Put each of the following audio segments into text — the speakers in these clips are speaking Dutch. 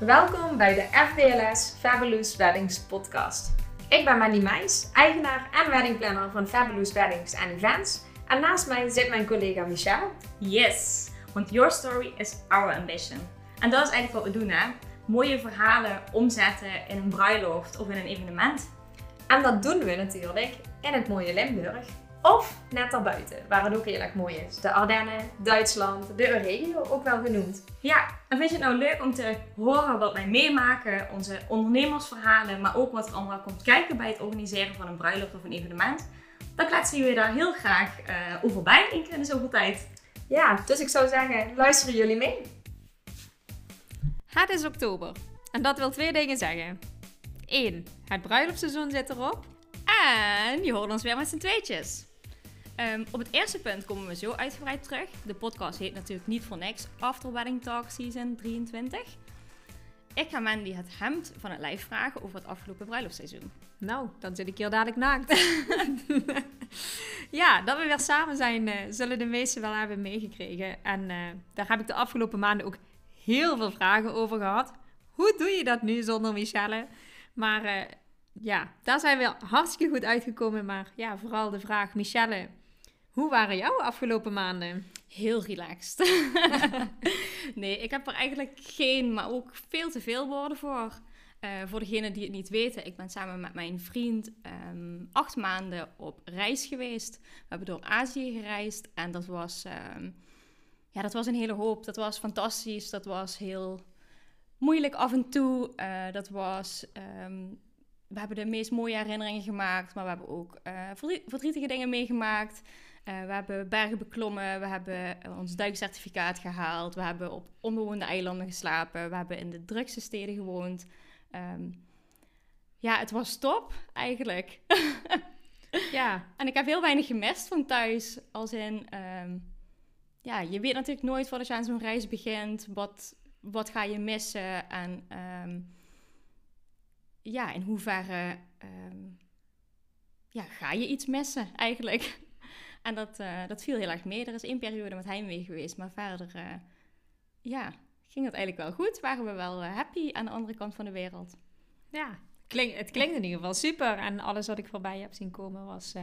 Welkom bij de FBLS Fabulous Weddings podcast. Ik ben Mandy Meijs, eigenaar en weddingplanner van Fabulous Weddings en Events. En naast mij zit mijn collega Michelle. Yes, want your story is our ambition. En dat is eigenlijk wat we doen, hè? Mooie verhalen omzetten in een bruiloft of in een evenement. En dat doen we natuurlijk in het mooie Limburg. Of net daarbuiten, waar het ook heel erg mooi is. De Ardennen, Duitsland, de regio ook wel genoemd. Ja, en vind je het nou leuk om te horen wat wij meemaken, onze ondernemersverhalen, maar ook wat er allemaal komt kijken bij het organiseren van een bruiloft of een evenement? Dan kletsen jullie daar heel graag uh, over bij in de zoveel tijd. Ja, dus ik zou zeggen, luisteren jullie mee? Het is oktober. En dat wil twee dingen zeggen. 1. Het bruiloftseizoen zit erop. En je hoort ons weer met z'n tweetjes. Um, op het eerste punt komen we zo uitgebreid terug. De podcast heet natuurlijk niet voor niks After Wedding Talk Season 23. Ik ga Mandy het hemd van het lijf vragen over het afgelopen bruiloftsseizoen. Nou, dan zit ik hier dadelijk naakt. ja, dat we weer samen zijn, uh, zullen de meesten wel hebben meegekregen. En uh, daar heb ik de afgelopen maanden ook heel veel vragen over gehad. Hoe doe je dat nu zonder Michelle? Maar uh, ja, daar zijn we hartstikke goed uitgekomen. Maar ja, vooral de vraag, Michelle, hoe waren jouw afgelopen maanden? Heel relaxed. nee, ik heb er eigenlijk geen, maar ook veel te veel woorden voor. Uh, voor degenen die het niet weten, ik ben samen met mijn vriend um, acht maanden op reis geweest. We hebben door Azië gereisd en dat was, um, ja, dat was een hele hoop. Dat was fantastisch, dat was heel moeilijk af en toe. Uh, dat was um, we hebben de meest mooie herinneringen gemaakt, maar we hebben ook uh, verdrietige dingen meegemaakt. Uh, we hebben bergen beklommen, we hebben ons duikcertificaat gehaald, we hebben op onbewoonde eilanden geslapen, we hebben in de drukste steden gewoond. Um, ja, het was top eigenlijk. ja. En ik heb heel weinig gemist van thuis, als in, um, ja, je weet natuurlijk nooit voordat je aan zo'n reis begint, wat, wat ga je missen en... Um, ja, in hoeverre ja, ga je iets missen eigenlijk? En dat, uh, dat viel heel erg mee. Er is één periode met heimwee geweest, maar verder uh, ja, ging het eigenlijk wel goed. Waren we wel uh, happy aan de andere kant van de wereld. Ja, het klinkt in ieder geval super. En alles wat ik voorbij heb zien komen was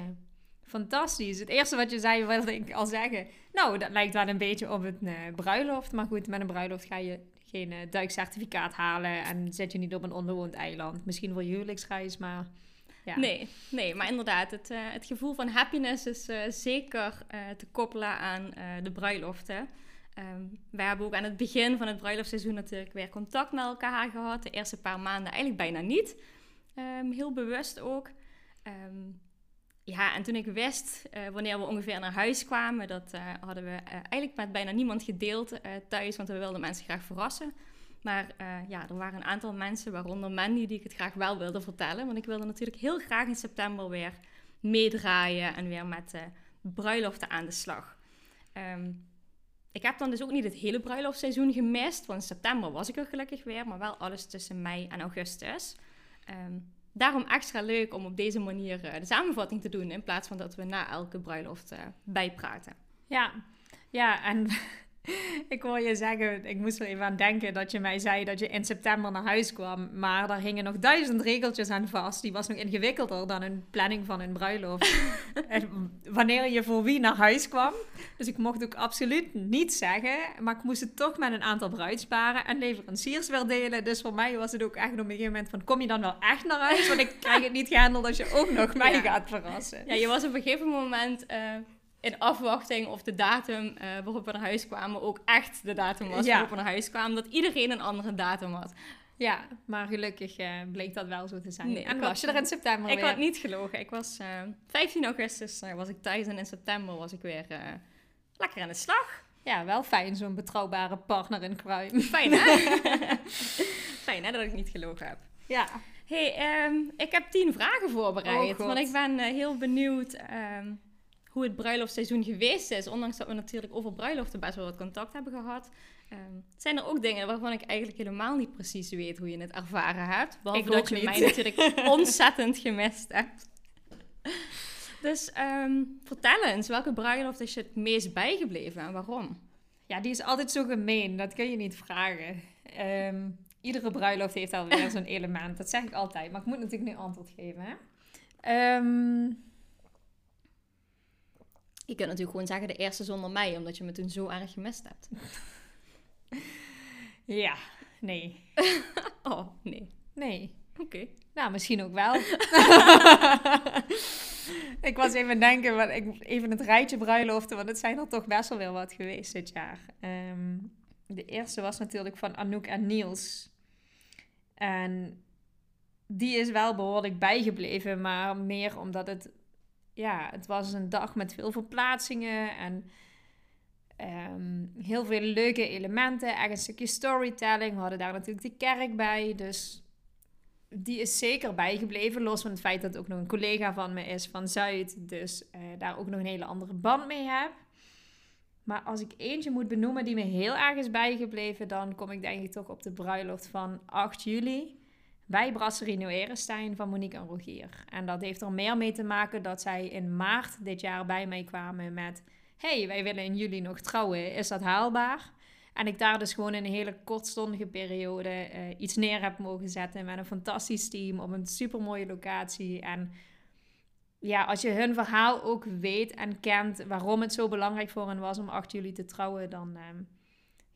fantastisch. Het eerste wat je zei wilde ik al zeggen. Nou, dat lijkt wel een beetje op een bruiloft. Maar goed, met een bruiloft ga je geen duikcertificaat halen en zet je niet op een onbewoond eiland. Misschien voor je huwelijksreis, maar... Nee, nee, maar inderdaad, het, uh, het gevoel van happiness is uh, zeker te koppelen aan de bruiloften. Um, wij hebben ook aan het begin van het bruiloftseizoen natuurlijk weer contact met elkaar gehad. De eerste paar maanden eigenlijk bijna niet. Um, heel bewust ook. Um, ja, en toen ik wist wanneer we ongeveer naar huis kwamen, dat hadden we eigenlijk met bijna niemand gedeeld thuis, want we wilden mensen graag verrassen. Maar ja, er waren een aantal mensen, waaronder Mandy, die ik het graag wel wilde vertellen. Want ik wilde natuurlijk heel graag in september weer meedraaien en weer met bruiloften aan de slag. Um, ik heb dan dus ook niet het hele bruiloftseizoen gemist, want in september was ik er gelukkig weer, maar wel alles tussen mei en augustus. Um, daarom extra leuk om op deze manier uh, de samenvatting te doen in plaats van dat we na elke bruiloft bijpraten. Ja, ja, en ik hoor je zeggen, ik moest er even aan denken dat je mij zei dat je in september naar huis kwam. Maar daar hingen nog duizend regeltjes aan vast. Die was nog ingewikkelder dan een planning van een bruiloft. wanneer je voor wie naar huis kwam. Dus ik mocht ook absoluut niet zeggen. Maar ik moest het toch met een aantal bruidsparen en leveranciers weer delen. Dus voor mij was het ook echt op een gegeven moment van, kom je dan wel echt naar huis? Want ik krijg het niet gehandeld als je ook nog mij gaat verrassen. Ja, je was op een gegeven moment... Uh in afwachting of de datum uh, waarop we naar huis kwamen ook echt de datum was waarop we naar huis kwamen. Dat iedereen een andere datum had. Ja, maar gelukkig uh, bleek dat wel zo te zijn. Nee, en was je er in september Ik had niet gelogen. Ik was uh, eh, 15 augustus was ik thuis en in september was ik weer lekker aan de slag. Ja, wel fijn zo'n betrouwbare partner in crime. Fijn hè? fijn hè dat ik niet gelogen heb. Ja. hey, um, ik heb tien vragen voorbereid. Oh, want ik ben heel benieuwd... Um, hoe het bruiloftseizoen geweest is. Ondanks dat we natuurlijk over bruiloften best wel wat contact hebben gehad. Um, zijn er ook dingen waarvan ik eigenlijk helemaal niet precies weet hoe je het ervaren hebt. Behalve dat je niet. mij natuurlijk ontzettend gemist hebt. Dus um, vertel eens, welke bruiloft is je het meest bijgebleven en waarom? Ja, die is altijd zo gemeen. Dat kun je niet vragen. Um, iedere bruiloft heeft alweer zo'n element. Dat zeg ik altijd. Maar ik moet natuurlijk nu antwoord geven. Hè? Ehm, je kunt natuurlijk gewoon zeggen de eerste zonder mij, omdat je me toen zo erg gemist hebt. ja, nee. oh, nee. Nee. Oké. Nou, misschien ook wel. ik was even denken, wat ik, even het rijtje bruiloften, want het zijn er toch best wel weer wat geweest dit jaar. Ehm, de eerste was natuurlijk van Anouk en Niels. En die is wel behoorlijk bijgebleven, maar meer omdat het, ja, het was een dag met veel verplaatsingen en ehm, heel veel leuke elementen. Echt een stukje storytelling. We hadden daar natuurlijk de kerk bij, dus die is zeker bijgebleven. Los van het feit dat ook nog een collega van me is van Zuid. Dus uh, daar ook nog een hele andere band mee heb. Maar als ik eentje moet benoemen die me heel erg is bijgebleven, dan kom ik denk ik toch op de bruiloft van 8 juli. Bij Brasserie Erestein van Monique en Rogier. En dat heeft er meer mee te maken dat zij in maart dit jaar bij mij kwamen met... hey, wij willen in juli nog trouwen, is dat haalbaar? En ik daar dus gewoon in een hele kortstondige periode uh, iets neer heb mogen zetten met een fantastisch team op een super mooie locatie. En ja, als je hun verhaal ook weet en kent waarom het zo belangrijk voor hen was om 8 juli te trouwen, dan uh,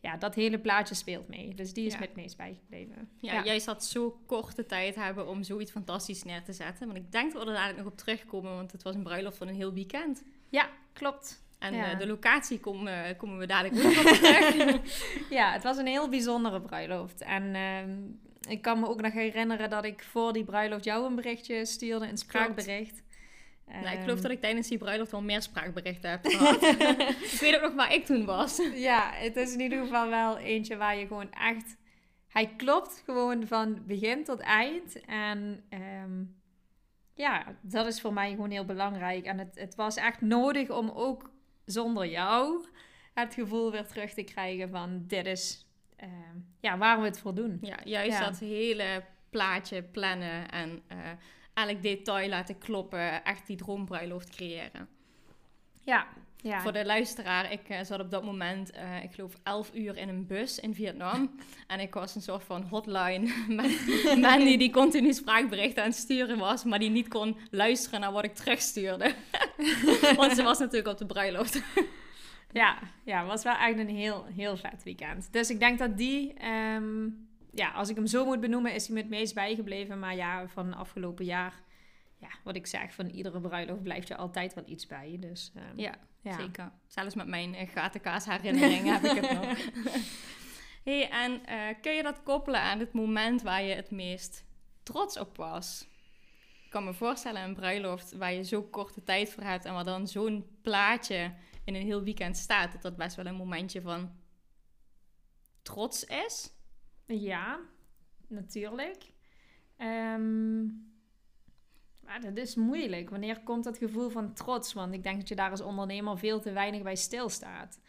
ja, dat hele plaatje speelt mee. Dus die is met meest bijgebleven. Ja, ja, jij zat zo korte tijd hebben om zoiets fantastisch neer te zetten. Want ik denk dat we er dadelijk nog op terugkomen, want het was een bruiloft van een heel weekend. Ja, klopt. En eh, de locatie komen, komen we dadelijk ook nog terug. ja, het was een heel bijzondere bruiloft. En ehm, ik kan me ook nog herinneren dat ik voor die bruiloft jou een berichtje stuurde, een spraakbericht. Nou, ik geloof ehm, dat ik tijdens die bruiloft wel meer spraakberichten heb gehad. ik weet ook nog waar ik toen was. Ja, het is in ieder geval wel eentje waar je gewoon echt... Hij klopt gewoon van begin tot eind. En ehm, ja, dat is voor mij gewoon heel belangrijk. En het, het was echt nodig om ook zonder jou het gevoel weer terug te krijgen van dit is uh, ja, waar we het voor doen. Ja, juist dat hele plaatje plannen en uh, elk detail laten kloppen, echt die droombruiloft creëren. Ja, ja. Voor de luisteraar, ik uh, zat op dat moment, uh, ik geloof 11 uur in een bus in Vietnam. en ik was een soort van hotline met Mandy die continu spraakberichten aan het sturen was, maar die niet kon luisteren naar wat ik terugstuurde. Want ze was natuurlijk op de bruiloft. ja, ja, was wel eigenlijk een heel, heel vet weekend. Dus ik denk dat die, um, ja, als ik hem zo moet benoemen, is hij me het meest bijgebleven. Maar ja, van afgelopen jaar ja, wat ik zeg, van iedere bruiloft blijft je altijd wel iets bij. Dus, um, ja, zeker. Zelfs met mijn uh, gatenkaas herinneringen heb ik het nog. hey, en uh, kun je dat koppelen aan het moment waar je het meest trots op was? Ik kan me voorstellen een bruiloft waar je zo korte tijd voor hebt en waar dan zo'n plaatje in een heel weekend staat, dat dat best wel een momentje van trots is. Ja, natuurlijk. Um, maar dat is moeilijk. Wanneer komt dat gevoel van trots? Want ik denk dat je daar als ondernemer veel te weinig bij stilstaat.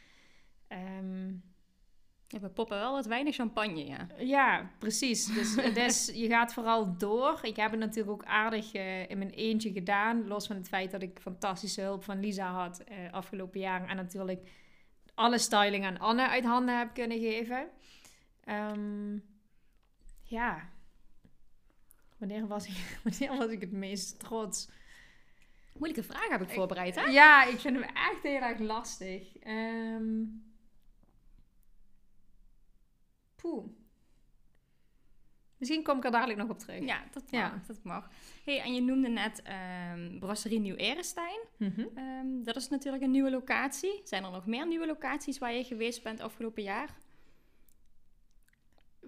Um, ja, we poppen wel wat weinig champagne, ja. Ja, precies. Dus, dus je gaat vooral door. Ik heb het natuurlijk ook aardig uh, in mijn eentje gedaan. Los van het feit dat ik fantastische hulp van Lisa had uh, afgelopen jaren. En natuurlijk alle styling aan Anne uit handen heb kunnen geven. Um, ja, Wanneer was ik, wanneer was ik het meest trots? Moeilijke vraag heb ik voorbereid, hè? Ja, ik vind hem echt heel erg lastig. Um, poeh. Misschien kom ik er dadelijk nog op terug. Ja, dat mag. Ja. Dat mag. Hey, en je noemde net um, Brasserie Nieuw Erestein. Mm -hmm. dat is natuurlijk een nieuwe locatie. Zijn er nog meer nieuwe locaties waar je geweest bent afgelopen jaar?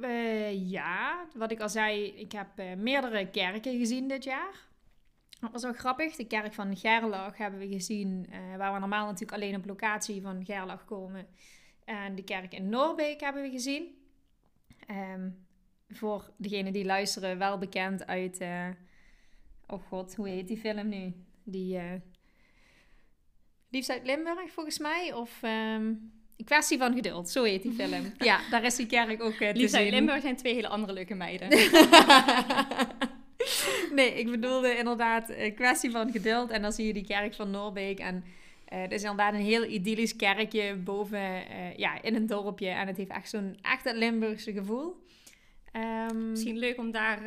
Uh, ja, wat ik al zei, ik heb uh, meerdere kerken gezien dit jaar. Dat was wel grappig. De kerk van Gerlach hebben we gezien, uh, waar we normaal natuurlijk alleen op locatie van Gerlach komen. En de kerk in Noorbeek hebben we gezien. Um, voor degenen die luisteren, wel bekend uit. oh god, hoe heet die film nu? Die. Liefst uit Limburg, volgens mij. Of. Um, Kwestie van geduld, zo heet die film. Ja, daar is die kerk ook uh, te Lisa zien. Limburg zijn twee hele andere leuke meiden. nee, ik bedoelde inderdaad uh, kwestie van geduld. En dan zie je die kerk van Noorbeek. En uh, het is inderdaad een heel idyllisch kerkje boven, ja, in een dorpje. En het heeft echt zo'n echt het Limburgse gevoel. Um, Misschien leuk om daar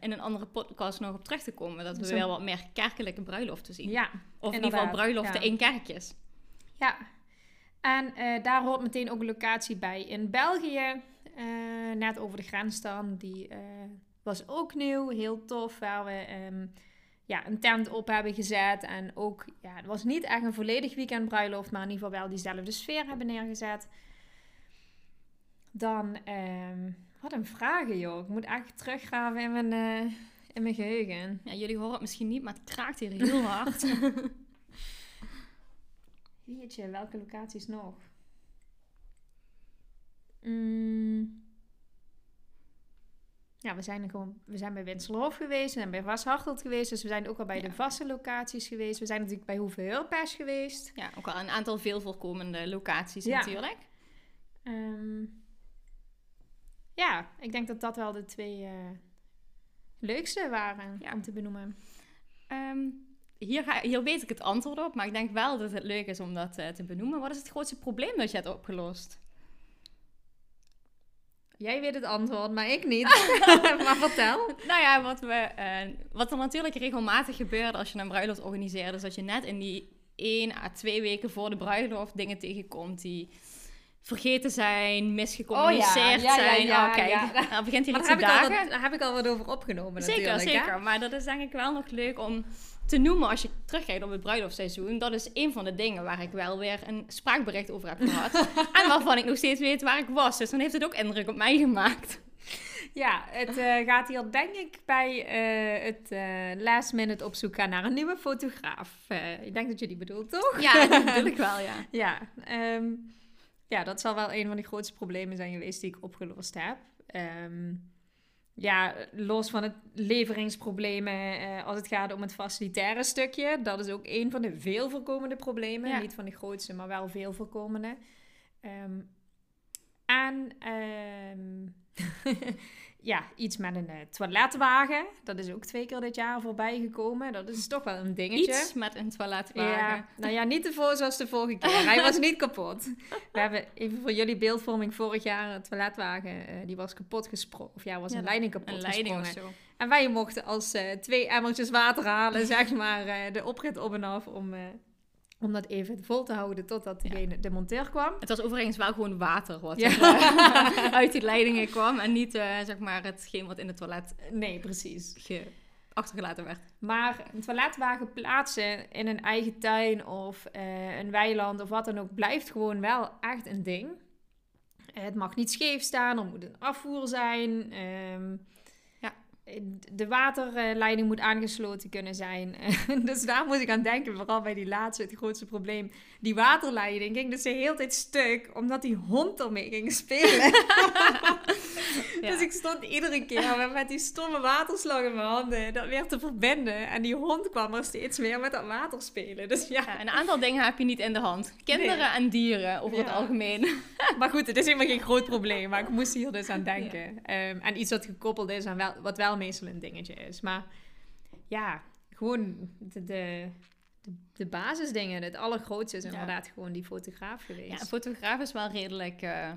in een andere podcast nog op terug te komen. Dat we wel wat meer kerkelijke bruiloften zien. Ja, Of in ieder geval bruiloften in kerkjes. Ja, en daar hoort meteen ook een locatie bij in België. net over de grens dan. Die was ook nieuw, heel tof. Waar we um, ja, een tent op hebben gezet. En ook, ja, het was niet echt een volledig weekend bruiloft, maar in ieder geval wel diezelfde sfeer hebben neergezet. Dan, um, wat een vragen joh. Ik moet echt teruggraven in mijn, in mijn geheugen. Ja, jullie horen het misschien niet, maar het kraakt hier heel hard. Jeetje, welke locaties nog? Mm. Ja, we zijn, gewoon, we zijn bij Winselhof geweest, we zijn bij Vashartelt geweest, dus we zijn ook al bij de vaste locaties geweest. We zijn natuurlijk bij Hoeveel geweest. Ja, ook al een aantal veel voorkomende locaties ja. natuurlijk. Um, ja, ik denk dat dat wel de twee uh, leukste waren om te benoemen. Um, hier, ga, hier weet ik het antwoord op, maar ik denk wel dat het leuk is om dat uh, te benoemen. Wat is het grootste probleem dat je hebt opgelost? Jij weet het antwoord, maar ik niet. maar vertel. Nou ja, wat, we, uh, wat er natuurlijk regelmatig gebeurt als je een bruiloft organiseert, is dat je net in die één à twee weken voor de bruiloft dingen tegenkomt die vergeten zijn, misgecommuniceerd oh, ja. zijn. Ja, oh, kijk, dan begint hij iets te dagen. Daar heb ik al wat over opgenomen Zeker, zeker. Maar dat is denk ik wel nog leuk om te noemen als je terugkijkt op het bruiloftseizoen. Dat is een van de dingen waar ik wel weer een spraakbericht over heb gehad. en waarvan ik nog steeds weet waar ik was. Dus dan heeft het ook indruk op mij gemaakt. Ja, het uh, gaat hier denk ik bij uh, het uh, last minute op zoek gaan naar een nieuwe fotograaf. ik denk dat je die bedoelt, toch? Ja, dat bedoel ik wel, ja. ja, um, ja, dat zal wel een van de grootste problemen zijn geweest die ik opgelost heb. Um, ja, los van het leveringsproblemen, uh, als het gaat om het facilitaire stukje, dat is ook een van de veel voorkomende problemen. Niet van de grootste, maar wel veel voorkomende. Um, en um, ja, iets met een uh, toiletwagen. Dat is ook twee keer dit jaar voorbij gekomen. Dat is toch wel een dingetje. Iets met een toiletwagen. Ja, nou ja, niet voor zoals de vorige keer. Hij was niet kapot. We hebben even voor jullie beeldvorming vorig jaar een toiletwagen. Uh, die was kapot gesprongen. Of ja, was een leiding kapot een leiding Of zo. En wij mochten als uh, twee emmertjes water halen, zeg maar, de oprit op en af om om dat even vol te houden totdat degene, de monteur kwam. Het was overigens wel gewoon water wat eh, uit die leidingen kwam. En niet uh, zeg maar hetgeen wat in het toilet nee, precies. achtergelaten werd. Maar een toiletwagen plaatsen in een eigen tuin of uh, een weiland of wat dan ook... blijft gewoon wel echt een ding. Het mag niet scheef staan, er moet een afvoer zijn... Um, de waterleiding moet aangesloten kunnen zijn. dus daar moet ik aan denken, vooral bij die laatste, het grootste probleem. Die waterleiding ging dus de hele tijd stuk, omdat die hond ermee ging spelen. Dus ik stond iedere keer met die stomme waterslag in mijn handen, dat weer te verbinden. En die hond kwam er steeds meer met dat water spelen. Dus ja. een aantal dingen heb je niet in de hand. Kinderen en dieren, over het algemeen. maar goed, het is helemaal geen groot probleem, maar ik moest hier dus aan denken. Um, en iets wat gekoppeld is aan wel, wat wel meestal een dingetje is. Maar ja, gewoon de, de, de, basisdingen. Het allergrootste is inderdaad gewoon die fotograaf geweest. Ja, een fotograaf is wel redelijk uh,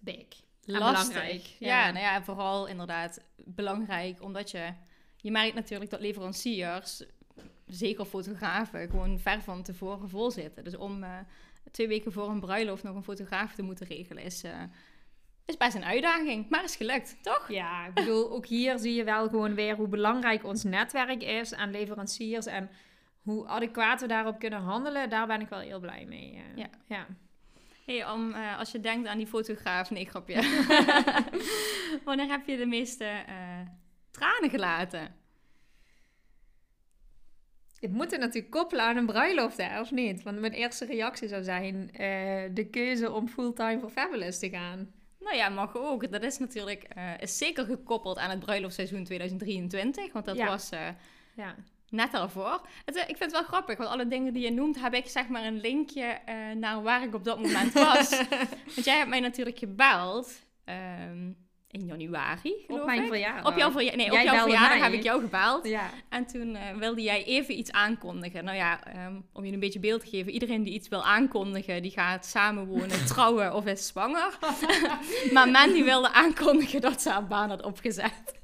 big. Lastig. Ja. nou ja, vooral inderdaad belangrijk, omdat je... Je merkt natuurlijk dat leveranciers, zeker fotografen, gewoon ver van tevoren vol zitten. Dus om uh, twee weken voor een bruiloft nog een fotograaf te moeten regelen, is... Uh, is best een uitdaging, maar is gelukt, toch? Ja, ik bedoel, ook hier zie je wel gewoon weer hoe belangrijk ons netwerk is aan leveranciers en hoe adequaat we daarop kunnen handelen. Daar ben ik wel heel blij mee. Uh, ja. ja. Hey, om, uh, als je denkt aan die fotograaf, nee, grapje. Wanneer heb je de meeste uh, tranen gelaten? Het moet er natuurlijk koppelen aan een bruiloft, hè, of niet? Want mijn eerste reactie zou zijn de keuze om fulltime voor Fabulous te gaan. Nou ja, mag ook. Dat is natuurlijk is zeker gekoppeld aan het bruiloftseizoen 2023. Want dat was ja. Net daarvoor. Het, uh, ik vind het wel grappig, want alle dingen die je noemt, heb ik zeg maar een linkje naar waar ik op dat moment was. want jij hebt mij natuurlijk gebeld. Um, in januari, geloof op mijn ik. verjaardag. Op jouw, verja nee, op jouw verjaardag mij. heb ik jou gebeld. Ja. En toen eh, wilde jij even iets aankondigen. Nou ja, ehm, om je een beetje beeld te geven. Iedereen die iets wil aankondigen, die gaat samenwonen, trouwen of is zwanger. maar Mandy wilde aankondigen dat ze haar baan had opgezet.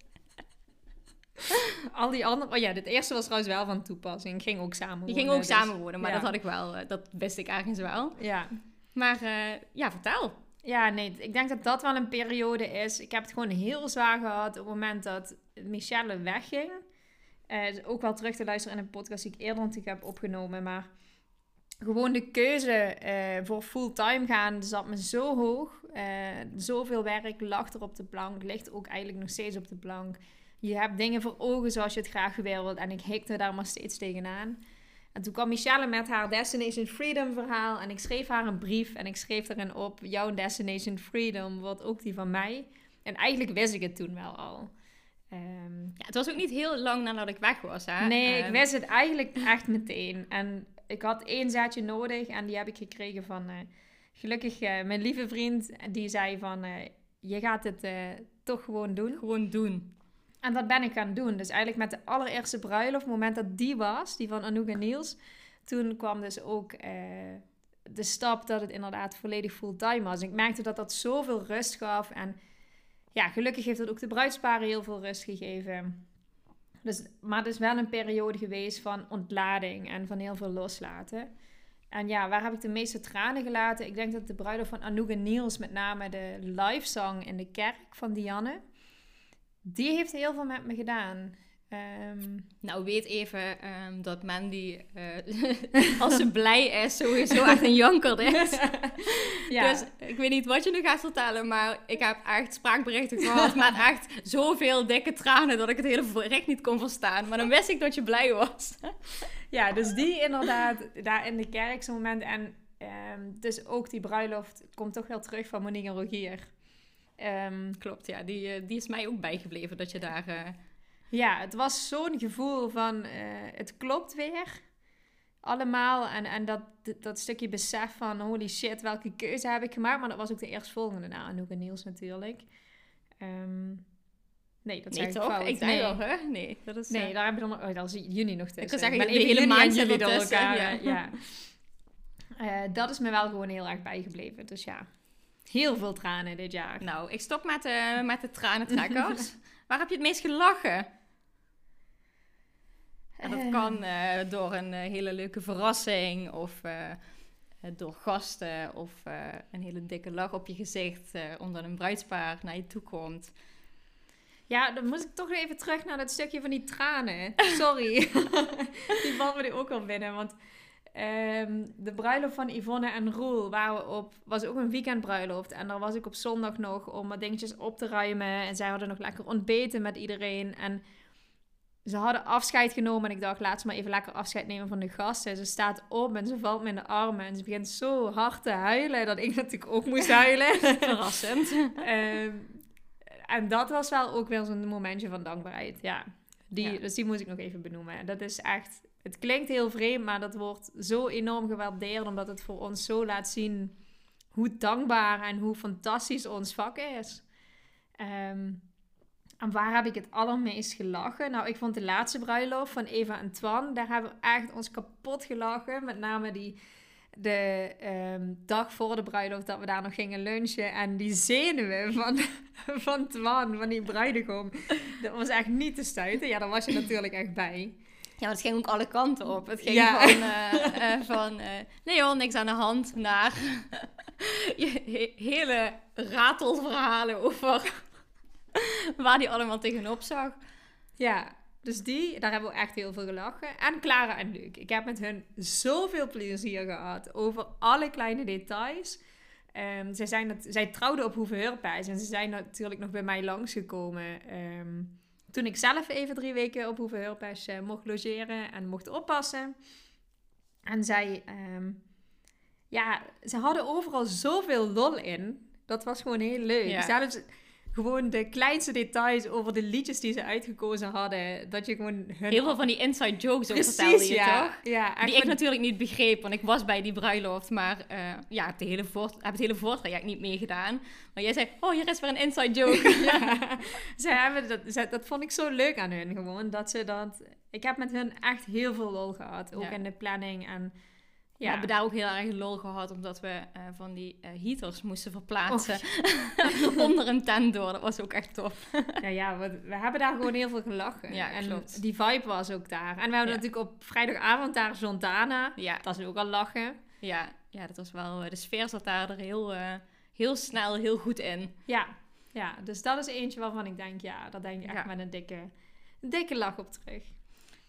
Al die andere... Oh ja, dit eerste was trouwens wel van toepassing. Ik ging ook samen Die ging ook dus- samenwonen, maar ja. dat had ik wel. eh, dat wist ik ergens wel. Ja. Maar eh, ja, vertel. Ja, nee, ik denk dat dat wel een periode is. Ik heb het gewoon heel zwaar gehad op het moment dat Michelle wegging. Eh, is ook wel terug te luisteren in een podcast die ik eerder natuurlijk heb opgenomen. Maar gewoon de keuze voor fulltime gaan zat me zo hoog. Eh, zoveel werk lag er op de plank. Ligt ook eigenlijk nog steeds op de plank. Je hebt dingen voor ogen zoals je het graag wilt. En ik hikte daar maar steeds tegenaan. En toen kwam Michelle met haar Destination Freedom verhaal. En ik schreef haar een brief. En ik schreef erin op: Jouw Destination Freedom wordt ook die van mij. En eigenlijk wist ik het toen wel al. Ehm, Ja, het was ook niet heel lang nadat ik weg was. Hè? nee, ik Ehm, wist het eigenlijk echt meteen. En ik had één zetje nodig. En die heb ik gekregen van eh, gelukkig eh, mijn lieve vriend. Die zei van: eh, Je gaat het toch gewoon doen. Gewoon doen. En dat ben ik gaan doen. Dus eigenlijk met de allereerste bruiloft, het moment dat die was, die van Anouk en Niels, toen kwam dus ook eh, de stap dat het inderdaad volledig fulltime was. Ik merkte dat dat zoveel rust gaf. En ja, gelukkig heeft het ook de bruidsparen heel veel rust gegeven. Dus, maar het is wel een periode geweest van ontlading en van heel veel loslaten. En ja, waar heb ik de meeste tranen gelaten? Ik denk dat de bruiloft van Anouk en Niels, met name de livesong in de kerk van Dianne, die heeft heel veel met me gedaan. Ehm, Nou, weet even ehm, dat Mandy, eh, als ze blij is, sowieso echt een janker is. ja, Dus ik weet niet wat je nu gaat vertellen, maar ik heb echt spraakberichten gehad met echt zoveel dikke tranen dat ik het hele bericht niet kon verstaan. Maar dan wist ik dat je blij was. ja, dus die inderdaad, daar in de kerk zo'n moment. En ehm, dus ook die bruiloft komt toch wel terug van Monique en Rogier. Ehm, Klopt, ja, die, eh, die is mij ook bijgebleven dat je daar... eh, ja, het was zo'n gevoel van eh, het klopt weer. Allemaal. En, en dat, dat stukje besef van holy shit, welke keuze heb ik gemaakt. Maar dat was ook de eerstvolgende na Anouk en Niels natuurlijk. Ehm, nee, dat ik toch? Ik zei wel, hè? Nee, dat is... Nee, daar heb je dan nog... Oh, daar zit juni nog tussen. kan zeggen, ben de even hele maand juli door elkaar. ja. ja. Dat is me wel gewoon heel erg bijgebleven. Dus ja, heel veel tranen dit jaar. Nou, ik stop met de, met de tranentrekkers. Waar heb je het meest gelachen? En dat Eh. kan eh, door een eh, hele leuke verrassing of door gasten of een hele dikke lach op je gezicht omdat een bruidspaar naar je toe komt. Ja, dan moet ik toch even terug naar dat stukje van die tranen. Sorry. die valt me nu ook al binnen. Want ehm, de bruiloft van Yvonne en Roel waren we op, was ook een weekendbruiloft. En daar was ik op zondag nog om wat dingetjes op te ruimen. En zij hadden nog lekker ontbeten met iedereen. En ze hadden afscheid genomen. En ik dacht, laat ze maar even lekker afscheid nemen van de gasten. Ze staat op en ze valt me in de armen. En ze begint zo hard te huilen dat ik natuurlijk ook moest huilen. Verrassend. Ehm, en dat was wel ook weer zo'n momentje van dankbaarheid. Ja. Die, Ja. Dus die moet ik nog even benoemen. Dat is echt... Het klinkt heel vreemd, maar dat wordt zo enorm gewaardeerd... omdat het voor ons zo laat zien hoe dankbaar en hoe fantastisch ons vak is. Ehm, en waar heb ik het allermeest gelachen? Nou, ik vond de laatste bruiloft van Eva en Twan... daar hebben we echt ons kapot gelachen. Met name die de ehm, dag voor de bruiloft dat we daar nog gingen lunchen. En die zenuwen van, van Twan, van die bruidegom. Dat was echt niet te stuiten. Ja, daar was je natuurlijk echt bij. Ja, maar het ging ook alle kanten op. Het ging Ja. van, eh, eh, van eh, nee joh, niks aan de hand, naar he- hele ratelverhalen over waar die allemaal tegenop zag. Ja, dus die, daar hebben we echt heel veel gelachen. En Clara en Luc. Ik heb met hun zoveel plezier gehad over alle kleine details. Ehm, zij, zijn het, zij trouwden op Hoevenheurpijs en ze zijn natuurlijk nog bij mij langsgekomen. ehm toen ik zelf even drie weken op Hoevenheurpijs eh, mocht logeren en mocht oppassen. En zij, ehm, ja, ze hadden overal zoveel lol in. Dat was gewoon heel leuk. Ja. Zelfs gewoon de kleinste details over de liedjes die ze uitgekozen hadden. Dat je gewoon hun... Heel veel van die inside jokes ook vertelde je, ja. toch? Ja, die ik natuurlijk niet begreep, want ik was bij die bruiloft. Maar uh, ja, heb, de hele voort, heb het hele voortraject niet meegedaan. Maar jij zei, oh, hier is weer een inside joke. ja, ze hebben dat, dat vond ik zo leuk aan hun gewoon. Dat ze dat... Ik heb met hun echt heel veel lol gehad. Ook in de planning en ja. We hebben daar ook heel erg lol gehad, omdat we uh, van die uh, heaters moesten verplaatsen oh. onder een tent door. Dat was ook echt tof. ja, ja we, we, hebben daar gewoon heel veel gelachen. Ja, en klopt. die vibe was ook daar. En we hadden natuurlijk op vrijdagavond daar Zontana. Ja. Dat is ook al lachen. Ja, ja dat was wel... De sfeer zat daar er heel, uh, heel snel, heel goed in. Ja. ja, dus dat is eentje waarvan ik denk, ja, daar denk ik echt met een dikke, een dikke lach op terug.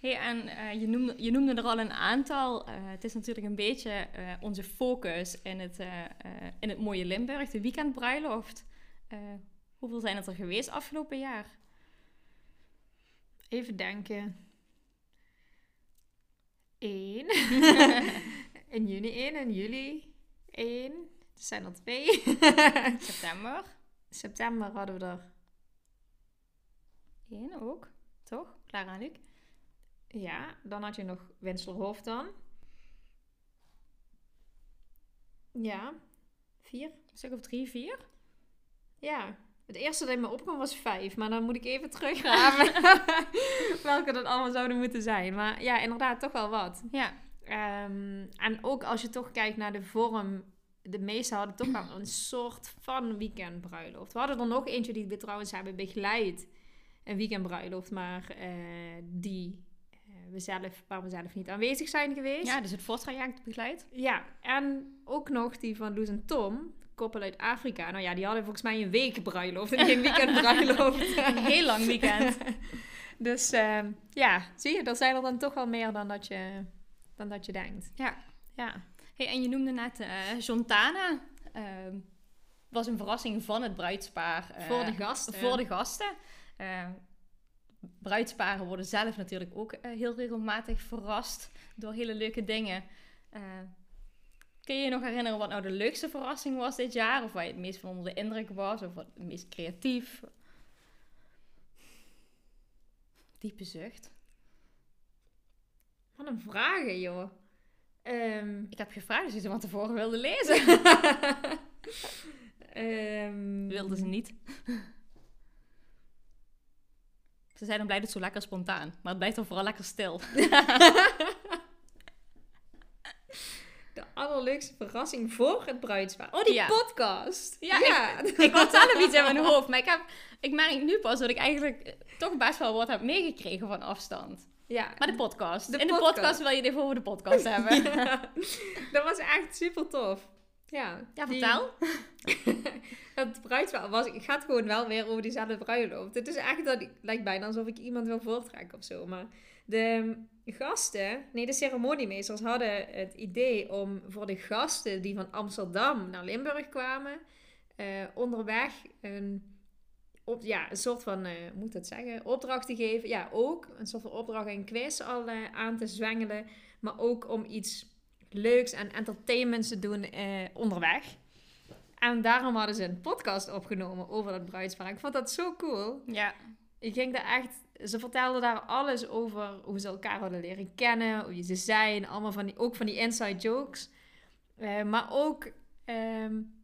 Hey, en uh, je, noemde, je noemde er al een aantal. Uh, het is natuurlijk een beetje uh, onze focus in het, in het mooie Limburg, de weekendbruiloft. hoeveel zijn het er geweest afgelopen jaar? Even denken. Eén. in juni één, in juli één. Er zijn er twee. September. September hadden we er. Eén ook, toch? Clara en Luc. Ja, dan had je nog Winslerhof dan. Ja, vier. Een stuk of drie, vier? Ja, het eerste dat in me opkwam was vijf. Maar dan moet ik even teruggraven welke dat allemaal zouden moeten zijn. Maar ja, inderdaad, toch wel wat. Ja. Um, en ook als je toch kijkt naar de vorm. De meeste hadden toch wel een soort van weekendbruiloft. We hadden er nog eentje die we trouwens hebben begeleid. Een weekendbruiloft, maar uh, die we zelf, waar we zelf niet aanwezig zijn geweest. Ja, dus het voortraject begeleid. Ja, en ook nog die van Loes en Tom, koppel uit Afrika. Nou ja, die hadden volgens mij een week bruiloft en geen weekend bruiloft. een heel lang weekend. dus uh, ja, zie je, er zijn er dan toch wel meer dan dat je, dan dat je denkt. Ja. ja. Hey, en je noemde net uh, Jontana. Uh, was een verrassing van het bruidspaar. Uh, voor de gasten. Voor de gasten bruidsparen worden zelf natuurlijk ook uh, heel regelmatig verrast door hele leuke dingen. Uh, kun je je nog herinneren wat nou de leukste verrassing was dit jaar? Of waar je het meest van onder de indruk was? Of wat het meest creatief? Diepe zucht. Wat een vragen, joh. Um, ik heb gevraagd je ze van tevoren wilde lezen. um, wilde ze niet. Ze zijn dan blij dat het zo lekker spontaan. Maar het blijft dan vooral lekker stil. De allerleukste verrassing voor het bruidspaar. Oh, die podcast. Ja, ja. Ik, ik had zelf iets in mijn hoofd. Maar ik, heb, ik merk nu pas dat ik eigenlijk toch best wel wat heb meegekregen van afstand. Ja. Maar de podcast. De in de podcast. wil je het even over de podcast hebben. dat was echt super tof. Ja, ja vertel. het bruidspaar was, ik ga het gewoon wel weer over diezelfde bruiloft. Het is echt dat, lijkt bijna alsof ik iemand wil voortrekken of zo. Maar de gasten, nee, de ceremoniemeesters hadden het idee om voor de gasten die van Amsterdam naar Limburg kwamen, uh, onderweg een, op, ja, een soort van, uh, moet het zeggen, opdracht te geven. Ja, ook een soort van opdracht en quiz al uh, aan te zwengelen. Maar ook om iets leuks en entertainments te doen onderweg. En daarom hadden ze een podcast opgenomen over dat bruidspaar. Ik vond dat zo cool. Ja. Ik ging daar echt... Ze vertelden daar alles over hoe ze elkaar hadden leren kennen, hoe ze zijn. Allemaal van die, ook van die inside jokes. Uh, maar ook um,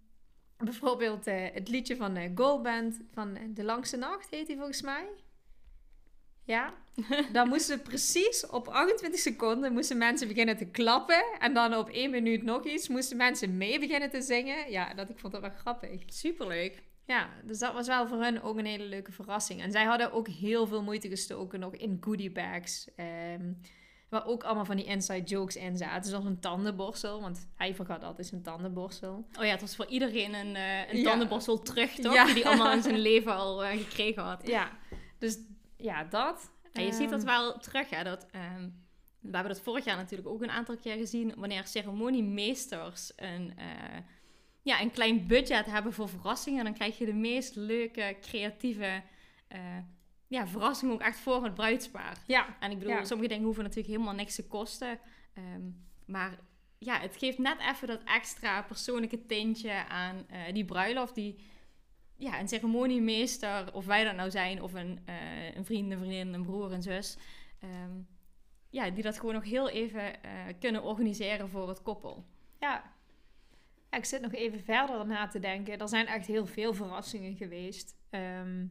bijvoorbeeld uh, het liedje van de Goldband van De Langste Nacht, heet die volgens mij. Ja, dan moesten precies op 28 seconden moesten mensen beginnen te klappen. En dan op één minuut nog iets moesten mensen mee beginnen te zingen. Ja, dat, ik vond dat wel grappig. Superleuk. Ja, dus dat was wel voor hen ook een hele leuke verrassing. En zij hadden ook heel veel moeite gestoken nog in goodie bags. Um, waar ook allemaal van die inside jokes in zaten. Zoals een tandenborstel, want hij vergat altijd zijn tandenborstel. Oh ja, het was voor iedereen een, uh, een tandenborstel terug, toch? Ja. Die hij allemaal in zijn leven al uh, gekregen had. Ja, dus ja, dat. En je ziet dat ehm. wel terug, hè. Dat, um, we hebben dat vorig jaar natuurlijk ook een aantal keer gezien. Wanneer ceremoniemeesters een, uh, ja, een klein budget hebben voor verrassingen. Dan krijg je de meest leuke, creatieve uh, ja, verrassingen ook echt voor het bruidspaar. Ja. En ik bedoel, ja. sommige dingen hoeven natuurlijk helemaal niks te kosten. Um, maar ja, het geeft net even dat extra persoonlijke tintje aan uh, die bruiloft die ja, een ceremoniemeester, of wij dat nou zijn, of een, uh, een vriend, een vriendin, een broer, een zus. Ehm, ja, die dat gewoon nog heel even kunnen organiseren voor het koppel. Ja. Ik zit nog even verder na te denken. Er zijn echt heel veel verrassingen geweest. Ehm,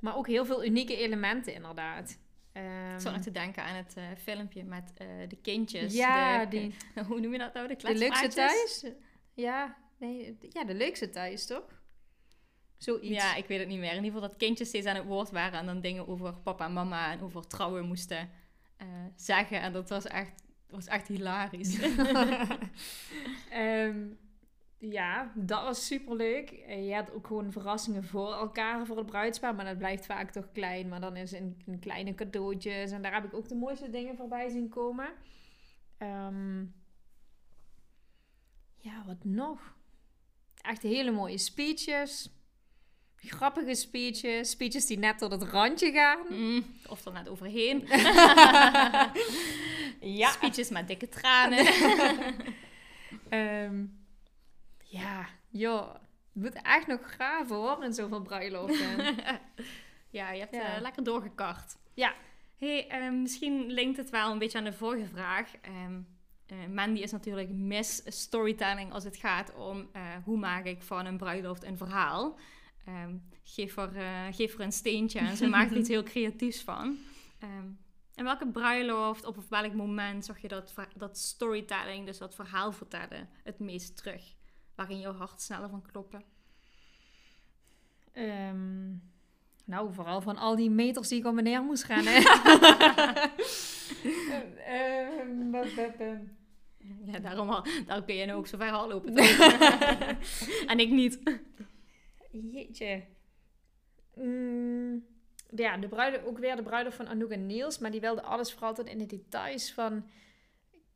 maar ook heel veel unieke elementen inderdaad. Um, ik zat nog te denken aan het uh, filmpje met de kindjes. Ja, die... hoe noem je dat nou? De De leukste thuis? Ja, nee, ja, de leukste thuis, toch? Zoiets. Ja, ik weet het niet meer. In ieder geval dat kindjes steeds aan het woord waren en dan dingen over papa en mama en over trouwen moesten uh, zeggen. En dat was echt, was echt hilarisch. um, ja, dat was super leuk. Je had ook gewoon verrassingen voor elkaar voor het bruidspaar. Maar dat blijft vaak toch klein. Maar dan is een, een kleine cadeautjes. En daar heb ik ook de mooiste dingen voorbij zien komen. Um, ja, wat nog? Echt hele mooie speeches. Grappige speeches. Speeches die net tot het randje gaan. Mm, of er net overheen. ja. Speeches met dikke tranen. um, ja, joh. Het moet echt nog graven hoor, in zoveel bruiloften. ja, je hebt ja. Uh, lekker doorgekart. Ja. hey, uh, misschien linkt het wel een beetje aan de vorige vraag. Um, uh, Mandy is natuurlijk miss storytelling als het gaat om uh, hoe maak ik van een bruiloft een verhaal. Um, geef, er, geef er een steentje en ze maakt er iets heel creatiefs van. Um, en welke bruiloft of op welk moment zag je dat, dat storytelling, dus dat verhaal vertellen, het meest terug? waarin jouw hart sneller van kloppen? Um, nou, vooral van al die meters die ik op neer moest gaan. um, ja, daarom, al, daarom kun je nu ook zo ver al lopen. en ik niet. Jeetje. Mm, ja, de bruiden, ook weer de bruiden van Anouk en Niels. Maar die wilden alles vooral tot in de details van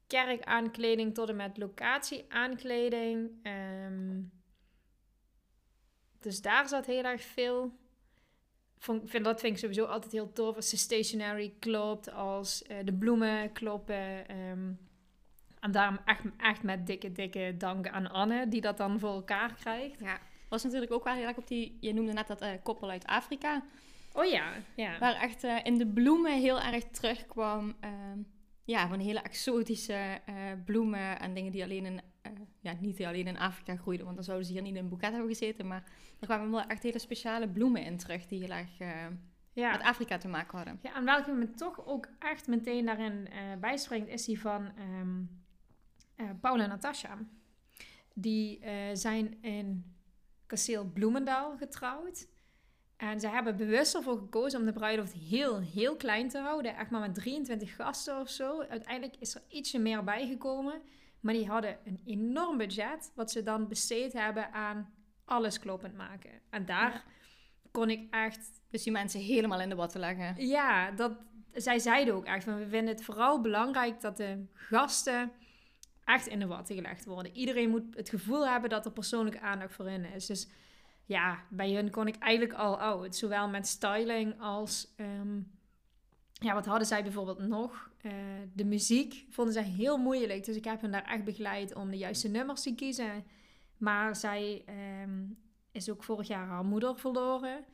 kerkaankleding tot en met locatieaankleding. Um, dus daar zat heel erg veel. Vind, dat vind ik sowieso altijd heel tof. Als de stationery klopt, als uh, de bloemen kloppen. Um, en daarom echt, echt met dikke, dikke dank aan Anne, die dat dan voor elkaar krijgt. Ja, was natuurlijk ook wel heel erg op die... Je noemde net dat uh, koppel uit Afrika. Oh ja, ja. Waar echt uh, in de bloemen heel erg terugkwam... Um, ja, van hele exotische uh, bloemen en dingen die alleen in, ja, niet alleen in Afrika groeiden, want dan zouden ze hier niet in een boeket hebben gezeten. Maar er kwamen wel echt hele speciale bloemen in terug die heel erg ja. met Afrika te maken hadden. Ja, en welke me toch ook echt meteen daarin bijspringt, is die van um, Paul en Natasha. Die zijn in kasteel Bloemendaal getrouwd. En ze hebben bewust ervoor gekozen om de bruiloft heel, heel klein te houden. Echt maar met 23 gasten of zo. Uiteindelijk is er ietsje meer bijgekomen. Maar die hadden een enorm budget. Wat ze dan besteed hebben aan alles kloppend maken. En daar kon ik echt... Dus die mensen helemaal in de watten leggen. Ja, dat, zij zeiden ook echt. Van, we vinden het vooral belangrijk dat de gasten echt in de watten gelegd worden. Iedereen moet het gevoel hebben dat er persoonlijke aandacht voor hen is. Dus ja, bij hun kon ik eigenlijk al oud. Zowel met styling als... Ehm, ja, wat hadden zij bijvoorbeeld nog? Uh, de muziek vonden zij heel moeilijk. Dus ik heb hen daar echt begeleid om de juiste nummers te kiezen. Maar zij um, is ook vorig jaar haar moeder verloren.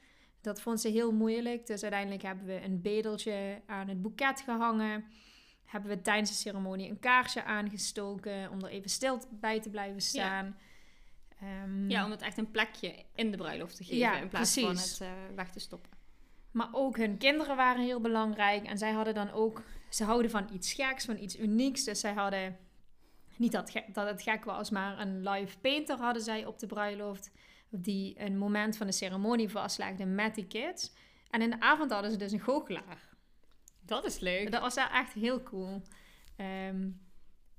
Dat vond ze heel moeilijk. Dus uiteindelijk hebben we een bedeltje aan het boeket gehangen. Hebben we tijdens de ceremonie een kaarsje aangestoken om er even stil bij te blijven staan. Ja. Um, ja, om het echt een plekje in de bruiloft te geven in plaats van het uh, weg te stoppen. Maar ook hun kinderen waren heel belangrijk. En zij hadden dan ook... Ze houden van iets geks, van iets unieks. Dus zij hadden... Niet dat, dat het gek was, maar een live painter hadden zij op de bruiloft. Die een moment van de ceremonie vastlegde met die kids. En in de avond hadden ze dus een goochelaar. Dat is leuk. Dat was echt heel cool. Um,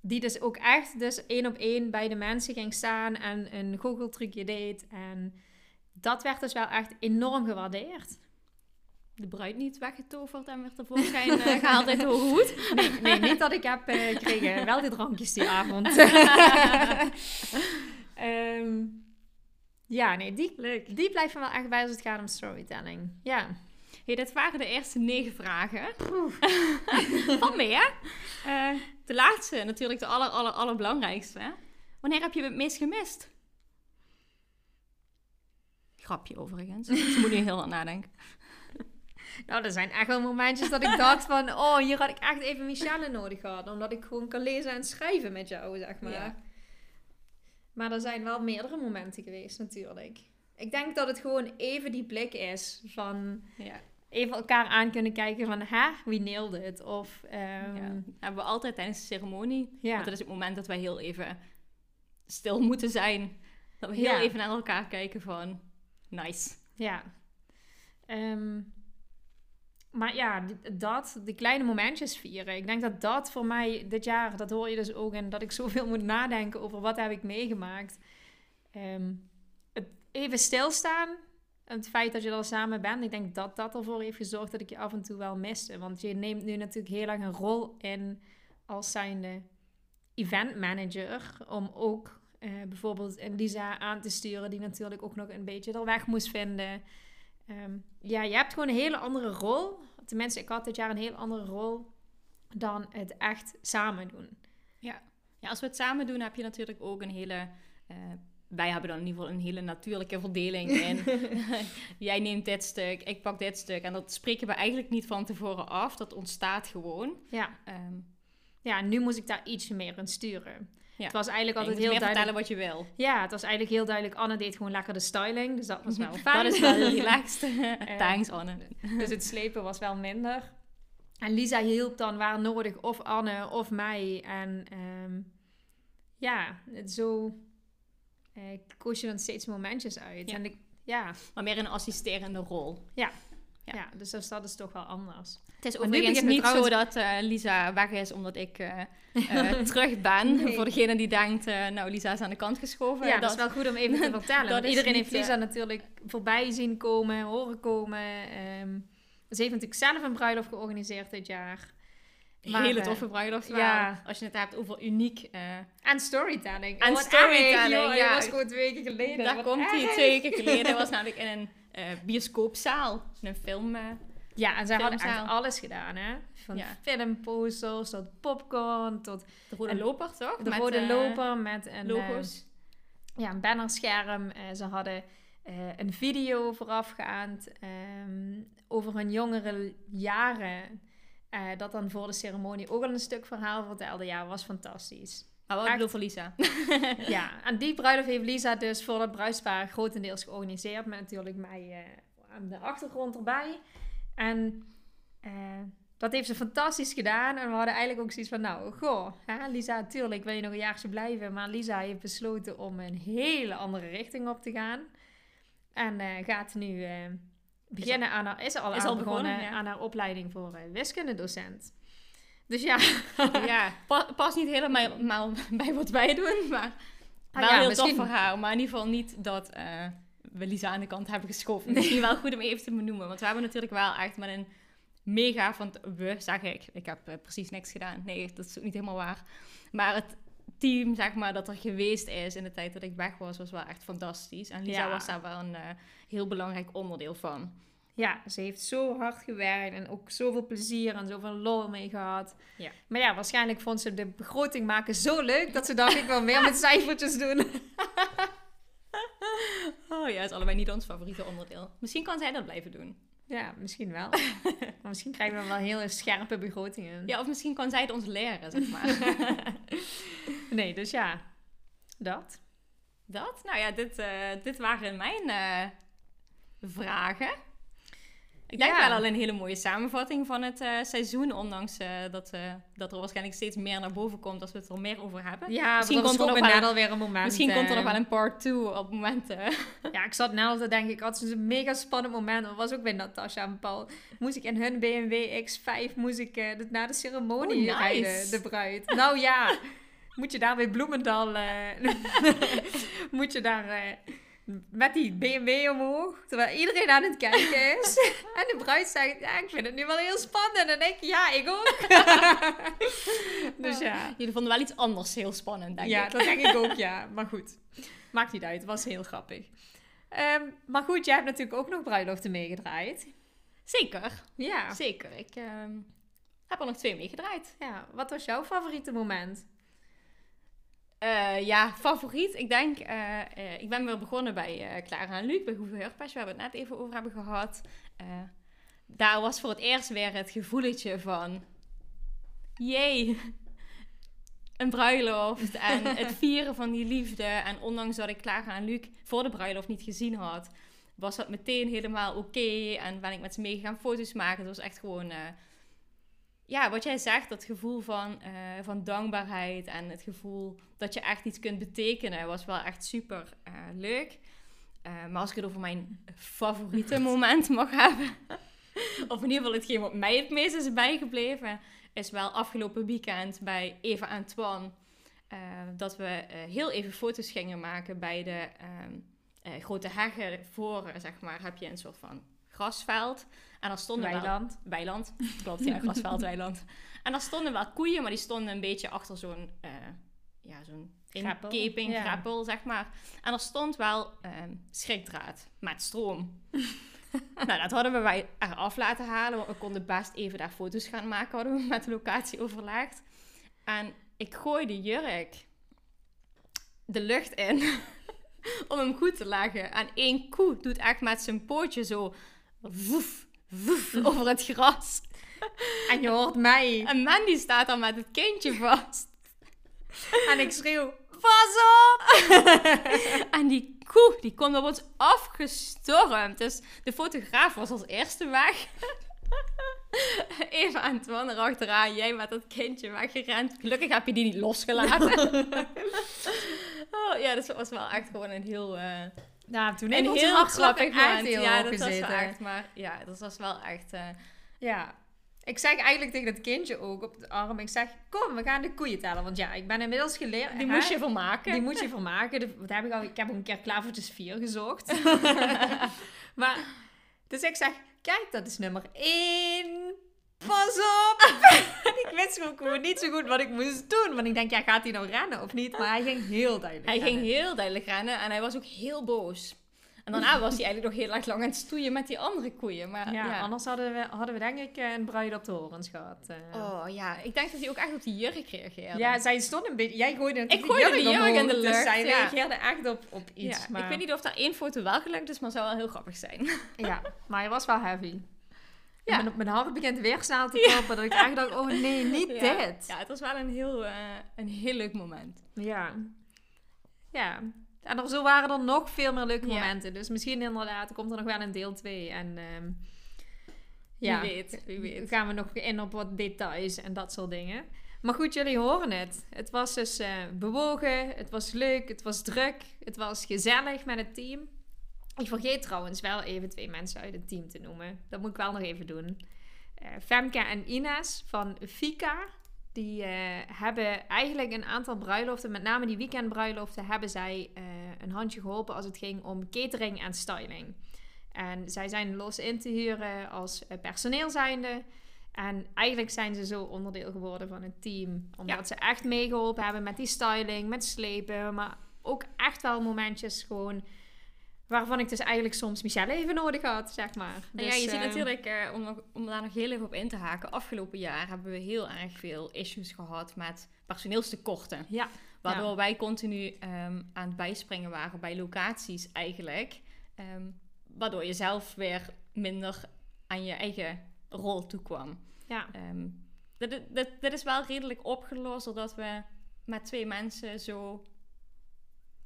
die dus ook echt dus één op één bij de mensen ging staan en een goocheltrucje deed. En dat werd dus wel echt enorm gewaardeerd. De bruid niet weggetoverd en werd tevoorschijn uh, gehaald uit de hoed. Nee, nee, niet dat ik heb uh, gekregen. Wel die drankjes die avond. um, ja, nee, die, Leuk. die blijft me wel echt bij als het gaat om storytelling. Ja. Hey, dit waren de eerste negen vragen. Van meer. Uh, de laatste, natuurlijk de aller, aller, allerbelangrijkste. Wanneer heb je het meest gemist? Grapje overigens. Ze moet nu heel aan nadenken. Nou, er zijn echt wel momentjes dat ik dacht van... Oh, hier had ik echt even Michelle nodig gehad. Omdat ik gewoon kan lezen en schrijven met jou, zeg maar. Ja. Maar er zijn wel meerdere momenten geweest, natuurlijk. Ik denk dat het gewoon even die blik is van... Ja. Even elkaar aan kunnen kijken van... Hè, wie neelde het? Of... ehm, Ja. Hebben we altijd tijdens de ceremonie. Ja. Want dat is het moment dat wij heel even stil moeten zijn. Dat we heel Ja. even naar elkaar kijken van... Nice. Ja. Ehm, maar ja, dat, die kleine momentjes vieren. Ik denk dat dat voor mij dit jaar, dat hoor je dus ook in, dat ik zoveel moet nadenken over wat heb ik meegemaakt. Ehm, het even stilstaan, en het feit dat je er samen bent, ik denk dat dat ervoor heeft gezorgd dat ik je af en toe wel miste. Want je neemt nu natuurlijk heel lang een rol in als zijnde event manager, om ook eh, bijvoorbeeld Lisa aan te sturen, die natuurlijk ook nog een beetje er weg moest vinden. Ehm, ja, je hebt gewoon een hele andere rol. Tenminste, ik had dit jaar een heel andere rol dan het echt samen doen. Ja, als we het samen doen, heb je natuurlijk ook een hele... eh, wij hebben dan in ieder geval een hele natuurlijke verdeling in. Jij neemt dit stuk, ik pak dit stuk. En dat spreken we eigenlijk niet van tevoren af. Dat ontstaat gewoon. Ja, Ehm ja nu moest ik daar ietsje meer in sturen. Ja. Het was eigenlijk altijd heel duidelijk. vertellen wat je wil. Ja, het was eigenlijk heel duidelijk. Anne deed gewoon lekker de styling, dus dat was wel fijn. Dat is wel relaxed. Thanks, Anne. Dus het slepen was wel minder. En Lisa hielp dan waar nodig, of Anne of mij. En ehm, ja, het zo eh koos je dan steeds momentjes uit. Ja. En ik, ja, Maar meer een assisterende rol. Ja. ja. dus dat, is toch wel anders. Het is overigens niet zo dat eh, Lisa weg is omdat ik eh, terug ben. Nee. Voor degene die denkt, nou Lisa is aan de kant geschoven. ja, dat, is wel goed om even te vertellen. dat iedereen niet, heeft Lisa natuurlijk voorbij zien komen, horen komen. Ehm, ze heeft natuurlijk zelf een bruiloft georganiseerd dit jaar. Maar, hele eh, toffe bruiloft. ja. Ja. Als je het hebt over uniek. eh, En storytelling. En storytelling, joh. ja. Dat was gewoon twee weken geleden. daar komt hij twee weken geleden. was namelijk in een eh, bioscoopzaal. In een film. eh, Ja, en zij hadden echt alles gedaan, hè? Van Ja. filmposters tot popcorn, tot de rode En loper, toch? de Met, rode eh, loper met een, Logo's. eh, ja, een bannerscherm. Eh, ze hadden eh, een video voorafgaand ehm, over hun jongere jaren. Eh, dat dan voor de ceremonie ook al een stuk verhaal vertelde. Ja, was fantastisch. maar wel, ik echt- bedoel voor Lisa. ja, en die bruiloft heeft Lisa dus voor dat bruidspaar grotendeels georganiseerd. Met natuurlijk mij eh, aan de achtergrond erbij. En eh, dat heeft ze fantastisch gedaan. En we hadden eigenlijk ook zoiets van, nou, goh, hè, Lisa, natuurlijk wil je nog een jaartje blijven. Maar Lisa heeft besloten om een hele andere richting op te gaan. En gaat nu beginnen aan haar, is al, is aan al begonnen, begonnen, ja. aan haar opleiding voor eh, wiskundedocent. Dus ja, ja, pa- past niet helemaal bij wat wij doen. Maar Ah, wel ja, heel misschien- tof voor haar. Maar in ieder geval niet dat eh, we Lisa aan de kant hebben geschoven. Misschien wel goed om even te benoemen. Want we hebben natuurlijk wel echt met een mega van... We, zeg ik. Ik heb eh, precies niks gedaan. Nee, dat is ook niet helemaal waar. Maar het team, zeg maar, dat er geweest is in de tijd dat ik weg was, was wel echt fantastisch. En Lisa Ja. was daar wel een eh, heel belangrijk onderdeel van. Ja, ze heeft zo hard gewerkt en ook zoveel plezier en zoveel lol mee gehad. Ja. Maar ja, waarschijnlijk vond ze de begroting maken zo leuk dat ze dacht ik wil meer met cijfertjes doen. Oh ja, het is allebei niet ons favoriete onderdeel. Misschien kan zij dat blijven doen. Ja, misschien wel. maar misschien krijgen we wel hele scherpe begrotingen. Ja, of misschien kan zij het ons leren, zeg maar. Nee, dus ja, dat. Dat? Nou ja, dit, eh, dit waren mijn eh, vragen. Ik denk Ja. wel al een hele mooie samenvatting van het eh, seizoen. Ondanks dat, dat er waarschijnlijk steeds meer naar boven komt als we het er meer over hebben. Ja, Misschien komt er nog wel net alweer een moment. Misschien komt er nog wel een part 2 op momenten. Ja, ik zat net al te denken, ik had zo'n mega spannend moment. Dat was ook bij Natasha en Paul. Moest ik in hun BMW X5, moest ik na de ceremonie Oh, nice. rijden, de bruid. Nou ja, moet je daar bij Bloemendal, eh, moet je daar eh, met die BMW omhoog, terwijl iedereen aan het kijken is. en de bruid zegt, ja, ik vind het nu wel heel spannend. En ik, ja, ik ook. dus ja. Jullie vonden wel iets anders heel spannend, denk ja, ik. dat denk ik ook, ja. Maar goed, maakt niet uit. Het was heel grappig. Ehm, maar goed, jij hebt natuurlijk ook nog bruiloften meegedraaid. Zeker, Ja. zeker. Ik ehm, heb er nog twee meegedraaid. ja. Wat was jouw favoriete moment? Uh, ja, favoriet. Ik denk, uh, uh, ik ben weer begonnen bij Clara en Luc, bij Hoeveel Heurpers, waar we het net even over hebben gehad. daar was voor het eerst weer het gevoeletje van, jee, een bruiloft en het vieren van die liefde. En ondanks dat ik Clara en Luc voor de bruiloft niet gezien had, was dat meteen helemaal oké. En ben ik met ze meegegaan foto's maken. Het was echt gewoon ja, wat jij zegt, dat gevoel van, uh, van dankbaarheid en het gevoel dat je echt iets kunt betekenen, was wel echt super uh, leuk. Uh, maar als ik het over mijn favoriete moment mag hebben, of in ieder geval hetgeen wat mij het meest is bijgebleven, is wel afgelopen weekend bij Eva en Twan. dat we heel even foto's gingen maken bij de ehm, grote heggen voor, zeg maar, heb je een soort van grasveld. En dan stonden weiland. Wel, weiland. Klopt, ja, grasveld, weiland. En dan stonden wel koeien, maar die stonden een beetje achter zo'n uh, ja, zo'n inkeping, ja. zeg maar. En er stond wel um, schrikdraad met stroom. nou, dat hadden we wij eraf laten halen, want we konden best even daar foto's gaan maken, hadden we met de locatie overlegd. En ik gooi de jurk de lucht in om hem goed te leggen. En één koe doet echt met zijn pootje zo woef, woef over het gras. En je hoort mij. En Mandy staat dan met het kindje vast. En ik schreeuw, pas op! en die koe, die komt op ons afgestormd. Dus de fotograaf was als eerste weg. Even Antoine erachteraan, jij met dat kindje weggerend. Gelukkig heb je die niet losgelaten. oh, ja, dat was wel echt gewoon een heel... Uh, nou, toen een heel grappig moment. Ja, dat was wel echt, maar ja, dat was wel echt... Uh, ja, ik zeg eigenlijk tegen dat kindje ook op de arm. Ik zeg, kom, we gaan de koeien tellen. Want ja, ik ben inmiddels geleerd. Die moest je vermaken. Die moet je vermaken. Wat heb ik al? Ik heb ook een keer klavertjes 4 gezocht. maar, dus ik zeg, kijk, dat is nummer 1. Pas op! ik wist gewoon niet zo goed wat ik moest doen. Want ik denk, ja, gaat hij nou rennen of niet? Maar hij ging heel duidelijk Hij ging heel duidelijk rennen en hij was ook heel boos. En daarna was hij eigenlijk nog heel erg lang aan het stoeien met die andere koeien. Maar, ja, anders hadden we, hadden we denk ik eh, een bruid op de horens gehad. Uh. Oh ja, ik denk dat hij ook echt op die jurk reageerde. Ja, zij stond een beetje... Jij gooide ik gooide de jurk, jurk in de dus lucht. Dus zij reageerde echt op, op iets. Ja, maar... Ik weet niet of daar één foto wel gelukt is, maar zou wel heel grappig zijn. ja, maar hij was wel heavy. Ja. Mijn, mijn begint weer snel te kloppen. Dat ik echt dacht, oh nee, niet dit. Ja, het was wel een heel, uh, een heel leuk moment. Ja. Ja. En er, zo waren er nog veel meer leuke momenten. Dus misschien inderdaad komt er nog wel een deel 2. En uh, ja, wie weet, wie weet. gaan we nog in op wat details en dat soort dingen. Maar goed, jullie horen het. Het was dus uh, bewogen, het was leuk, het was druk, het was gezellig met het team. Ik vergeet trouwens wel even twee mensen uit het team te noemen. Dat moet ik wel nog even doen. Uh, Femke en Ines van Fika. Die uh, hebben eigenlijk een aantal bruiloften, met name die weekendbruiloften, hebben zij uh, een handje geholpen als het ging om catering en styling. En zij zijn los in te huren als personeel zijnde. En eigenlijk zijn ze zo onderdeel geworden van het team. Omdat ze echt meegeholpen hebben met die styling, met slepen. Maar ook echt wel momentjes gewoon Waarvan ik dus eigenlijk soms Michelle even nodig had, zeg maar. Dus, ja, je ziet ehm, natuurlijk, uh, om, om daar nog heel even op in te haken. Afgelopen jaar hebben we heel erg veel issues gehad met personeelstekorten. Ja. Waardoor wij continu um, aan het bijspringen waren bij locaties eigenlijk. Um, waardoor je zelf weer minder aan je eigen rol toekwam. Ja. dit, dit, dit is wel redelijk opgelost doordat we met twee mensen zo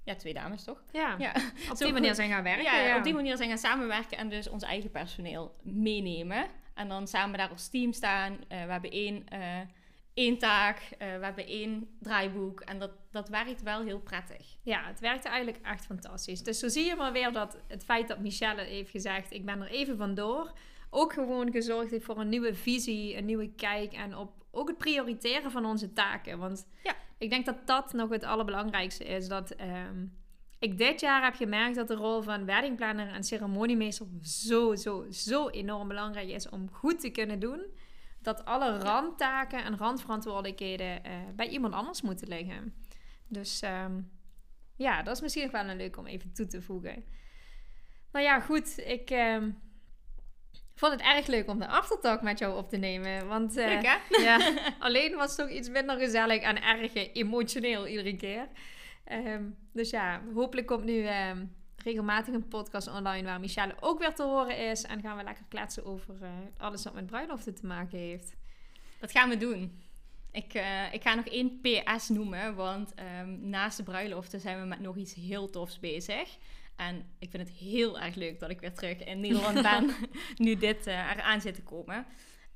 ja, twee dames toch? Ja, ja. op die manier zijn gaan werken. Ja, op die manier zijn gaan samenwerken en dus ons eigen personeel meenemen. En dan samen daar als team staan. Uh, we hebben één, uh, één taak, uh, we hebben één draaiboek. En dat, dat werkt wel heel prettig. Ja, het werkte eigenlijk echt fantastisch. Dus zo zie je maar weer dat het feit dat Michelle heeft gezegd... ik ben er even vandoor... ook gewoon gezorgd heeft voor een nieuwe visie, een nieuwe kijk... en op ook het prioriteren van onze taken. Want... Ja ik denk dat dat nog het allerbelangrijkste is. Dat ehm, ik dit jaar heb gemerkt dat de rol van weddingplanner en ceremoniemeester zo, zo, zo enorm belangrijk is om goed te kunnen doen. Dat alle randtaken en randverantwoordelijkheden uh, bij iemand anders moeten liggen. Dus ehm, ja, dat is misschien nog wel een leuk om even toe te voegen. Nou ja, goed. Ik, ehm, Ik vond het erg leuk om de aftertalk met jou op te nemen. Want uh, leuk, hè? ja, alleen was het toch iets minder gezellig en erg emotioneel iedere keer. Um, dus ja, hopelijk komt nu um, regelmatig een podcast online waar Michelle ook weer te horen is. En gaan we lekker kletsen over uh, alles wat met bruiloften te maken heeft. Dat gaan we doen. Ik, uh, ik ga nog één PS noemen, want um, naast de bruiloften zijn we met nog iets heel tofs bezig. En ik vind het heel erg leuk dat ik weer terug in Nederland ben, nu dit uh, eraan zit te komen.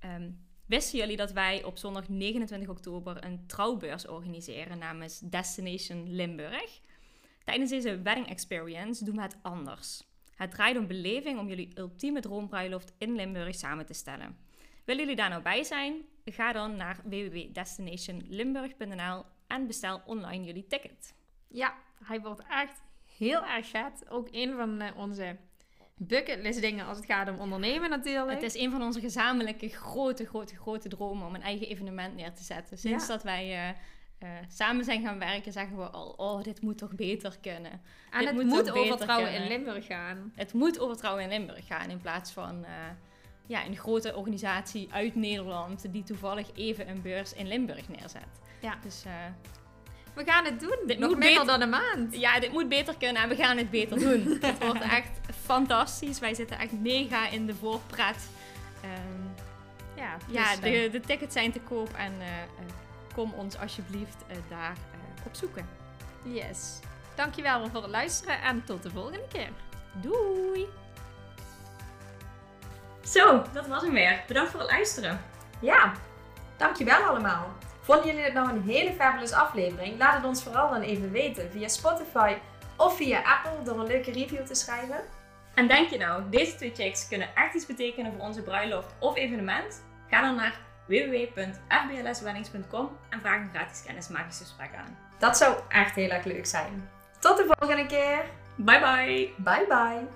Um, wisten jullie dat wij op zondag 29 oktober een trouwbeurs organiseren namens Destination Limburg? Tijdens deze wedding experience doen we het anders. Het draait om beleving om jullie ultieme droombruiloft in Limburg samen te stellen. Willen jullie daar nou bij zijn? Ga dan naar www.destinationlimburg.nl en bestel online jullie ticket. Ja, hij wordt echt heel erg vet. Ook een van uh, onze bucketlist dingen als het gaat om ondernemen natuurlijk. Het is een van onze gezamenlijke grote, grote, grote dromen om een eigen evenement neer te zetten. Sinds dat wij uh, uh, samen zijn gaan werken, zeggen we al, oh, dit moet toch beter kunnen. En dit het moet, moet over trouwen kunnen. in Limburg gaan. Het moet over trouwen in Limburg gaan in plaats van ja, een grote organisatie uit Nederland die toevallig even een beurs in Limburg neerzet. Ja. Dus we gaan het doen. Dit Nog moet minder beter, dan een maand. Ja, dit moet beter kunnen en we gaan het beter doen. het wordt echt fantastisch. Wij zitten echt mega in de voorpret. Um, ja, ja dus, de, de, tickets zijn te koop en uh, uh, kom ons alsjeblieft uh, daar op zoeken. Yes. Dankjewel voor het luisteren en tot de volgende keer. Doei! Zo, dat was hem weer. Bedankt voor het luisteren. Ja, dankjewel allemaal. Vonden jullie dit nou een hele fabulous aflevering? Laat het ons vooral dan even weten via Spotify of via Apple door een leuke review te schrijven. En denk je nou, deze twee checks kunnen echt iets betekenen voor onze bruiloft of evenement? Ga dan naar www.fblsweddings.com en vraag een gratis kennismakingsgesprek aan. Dat zou echt heel erg leuk zijn. Tot de volgende keer. Bye bye. Bye bye.